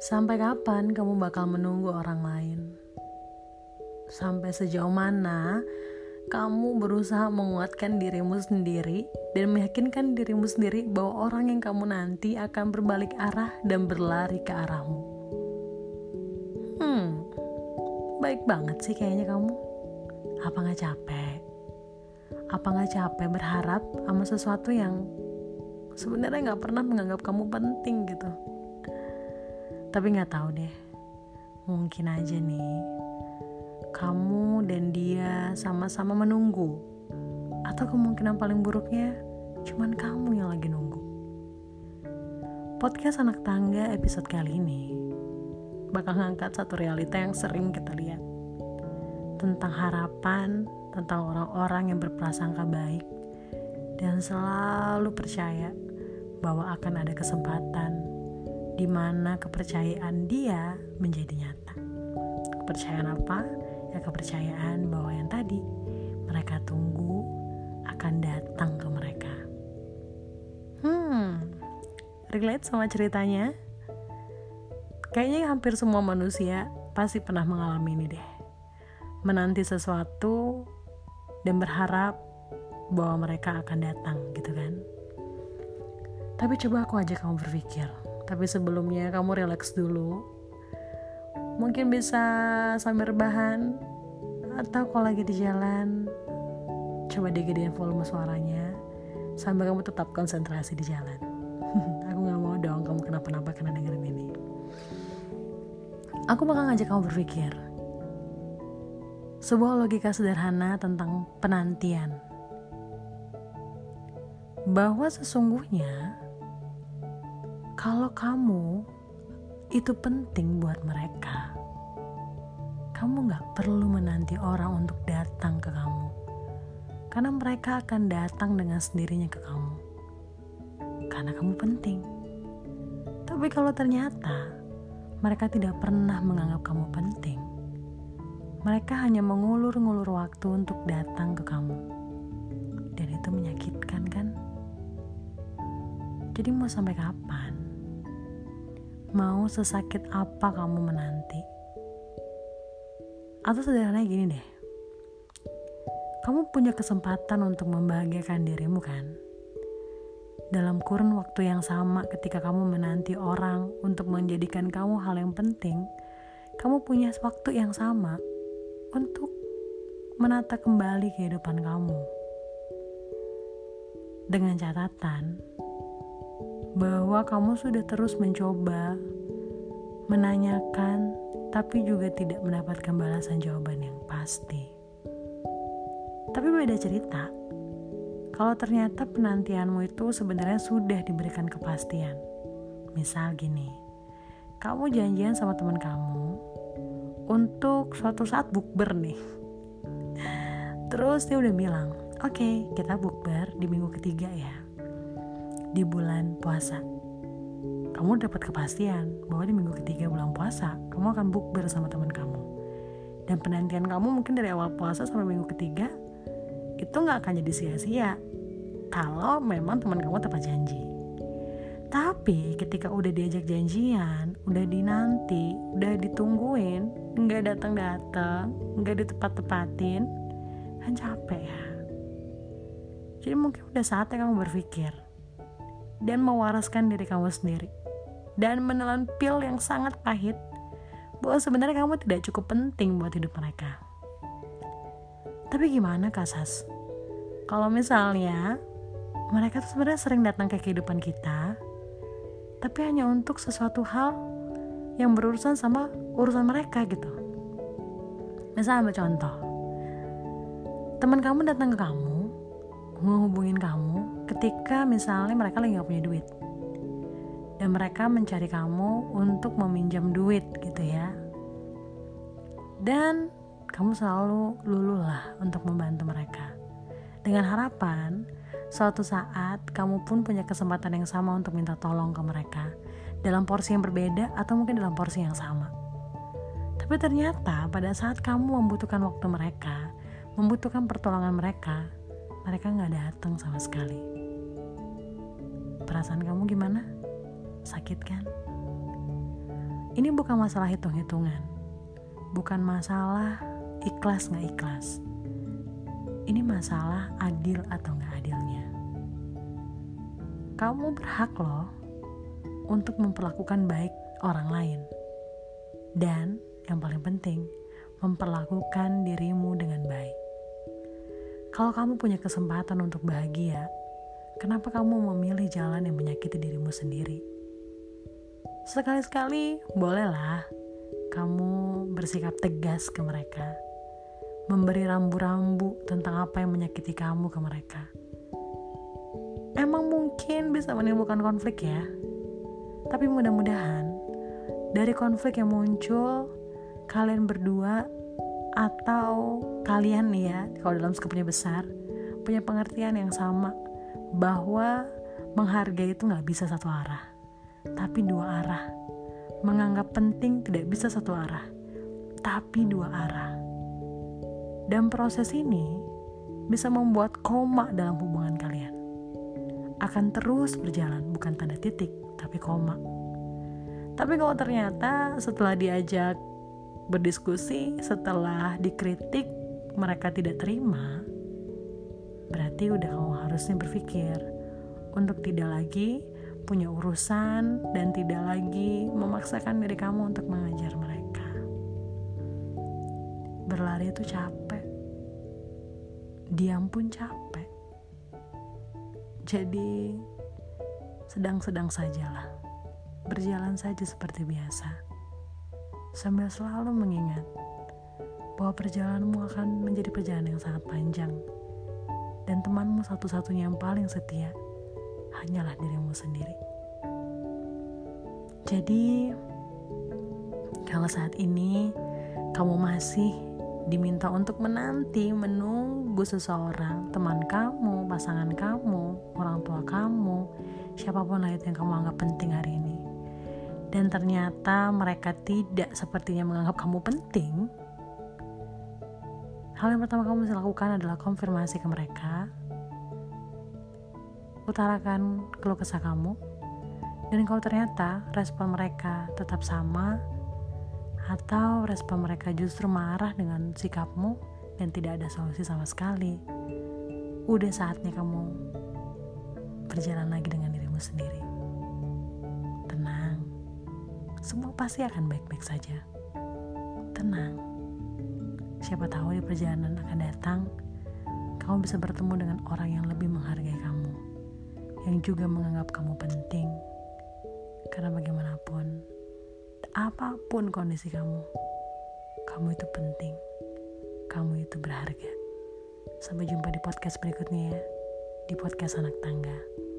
Sampai kapan kamu bakal menunggu orang lain? Sampai sejauh mana kamu berusaha menguatkan dirimu sendiri dan meyakinkan dirimu sendiri bahwa orang yang kamu nanti akan berbalik arah dan berlari ke arahmu? Hmm, baik banget sih kayaknya kamu. Apa gak capek? Apa gak capek berharap sama sesuatu yang sebenarnya gak pernah menganggap kamu penting gitu? Tapi nggak tahu deh, mungkin aja nih. Kamu dan dia sama-sama menunggu, atau kemungkinan paling buruknya cuman kamu yang lagi nunggu. Podcast anak tangga episode kali ini bakal ngangkat satu realita yang sering kita lihat. Tentang harapan, tentang orang-orang yang berprasangka baik dan selalu percaya bahwa akan ada kesempatan di mana kepercayaan dia menjadi nyata. Kepercayaan apa? Ya kepercayaan bahwa yang tadi mereka tunggu akan datang ke mereka. Hmm, relate sama ceritanya? Kayaknya hampir semua manusia pasti pernah mengalami ini deh. Menanti sesuatu dan berharap bahwa mereka akan datang gitu kan. Tapi coba aku ajak kamu berpikir, tapi sebelumnya kamu relax dulu. Mungkin bisa sambil rebahan atau kalau lagi di jalan coba digedein volume suaranya sambil kamu tetap konsentrasi di jalan. Aku gak mau dong kamu kenapa-napa karena dengerin ini. Aku bakal ngajak kamu berpikir sebuah logika sederhana tentang penantian. Bahwa sesungguhnya kalau kamu itu penting buat mereka, kamu gak perlu menanti orang untuk datang ke kamu, karena mereka akan datang dengan sendirinya ke kamu, karena kamu penting. Tapi kalau ternyata mereka tidak pernah menganggap kamu penting, mereka hanya mengulur-ngulur waktu untuk datang ke kamu, dan itu menyakitkan, kan? Jadi, mau sampai kapan? Mau sesakit apa kamu menanti? Atau sederhananya gini deh. Kamu punya kesempatan untuk membahagiakan dirimu kan? Dalam kurun waktu yang sama ketika kamu menanti orang untuk menjadikan kamu hal yang penting, kamu punya waktu yang sama untuk menata kembali kehidupan kamu. Dengan catatan, bahwa kamu sudah terus mencoba menanyakan, tapi juga tidak mendapatkan balasan jawaban yang pasti. Tapi beda cerita, kalau ternyata penantianmu itu sebenarnya sudah diberikan kepastian. Misal gini, kamu janjian sama teman kamu untuk suatu saat bukber nih. Terus dia udah bilang, oke okay, kita bukber di minggu ketiga ya di bulan puasa. Kamu dapat kepastian bahwa di minggu ketiga bulan puasa, kamu akan book bersama teman kamu. Dan penantian kamu mungkin dari awal puasa sampai minggu ketiga, itu nggak akan jadi sia-sia. Kalau memang teman kamu tepat janji. Tapi ketika udah diajak janjian, udah dinanti, udah ditungguin, nggak datang-datang, nggak ditepat-tepatin, kan capek ya. Jadi mungkin udah saatnya kamu berpikir, dan mewaraskan diri kamu sendiri dan menelan pil yang sangat pahit bahwa sebenarnya kamu tidak cukup penting buat hidup mereka. Tapi gimana Kasas? Kalau misalnya mereka tuh sebenarnya sering datang ke kehidupan kita, tapi hanya untuk sesuatu hal yang berurusan sama urusan mereka gitu. Misalnya ambil contoh, teman kamu datang ke kamu, menghubungin kamu ketika misalnya mereka lagi gak punya duit. Dan mereka mencari kamu untuk meminjam duit gitu ya. Dan kamu selalu lululah untuk membantu mereka. Dengan harapan suatu saat kamu pun punya kesempatan yang sama untuk minta tolong ke mereka. Dalam porsi yang berbeda atau mungkin dalam porsi yang sama. Tapi ternyata pada saat kamu membutuhkan waktu mereka membutuhkan pertolongan mereka mereka nggak datang sama sekali perasaan kamu gimana? Sakit kan? Ini bukan masalah hitung-hitungan, bukan masalah ikhlas nggak ikhlas. Ini masalah adil atau nggak adilnya. Kamu berhak loh untuk memperlakukan baik orang lain. Dan yang paling penting, memperlakukan dirimu dengan baik. Kalau kamu punya kesempatan untuk bahagia, kenapa kamu memilih jalan yang menyakiti dirimu sendiri? Sekali-sekali bolehlah kamu bersikap tegas ke mereka, memberi rambu-rambu tentang apa yang menyakiti kamu ke mereka. Emang mungkin bisa menimbulkan konflik ya, tapi mudah-mudahan dari konflik yang muncul kalian berdua atau kalian nih ya kalau dalam skupnya besar punya pengertian yang sama bahwa menghargai itu nggak bisa satu arah tapi dua arah. Menganggap penting tidak bisa satu arah tapi dua arah. Dan proses ini bisa membuat koma dalam hubungan kalian. Akan terus berjalan bukan tanda titik tapi koma. Tapi kalau ternyata setelah diajak berdiskusi, setelah dikritik mereka tidak terima, berarti udah kamu harusnya berpikir untuk tidak lagi punya urusan dan tidak lagi memaksakan diri kamu untuk mengajar mereka. Berlari itu capek. Diam pun capek. Jadi sedang-sedang sajalah berjalan saja seperti biasa, sambil selalu mengingat bahwa perjalananmu akan menjadi perjalanan yang sangat panjang, dan temanmu satu-satunya yang paling setia hanyalah dirimu sendiri. Jadi, kalau saat ini kamu masih diminta untuk menanti, menunggu seseorang, teman kamu, pasangan kamu, orang tua kamu, siapa pun lah itu yang kamu anggap penting hari ini dan ternyata mereka tidak sepertinya menganggap kamu penting, hal yang pertama kamu bisa lakukan adalah konfirmasi ke mereka, utarakan keluh kesah kamu, dan kalau ternyata respon mereka tetap sama, atau respon mereka justru marah dengan sikapmu dan tidak ada solusi sama sekali, udah saatnya kamu berjalan lagi dengan dirimu sendiri semua pasti akan baik-baik saja. Tenang. Siapa tahu di perjalanan akan datang, kamu bisa bertemu dengan orang yang lebih menghargai kamu, yang juga menganggap kamu penting. Karena bagaimanapun, apa pun kondisi kamu, kamu itu penting. Kamu itu berharga. Sampai jumpa di podcast berikutnya ya, di podcast anak tangga.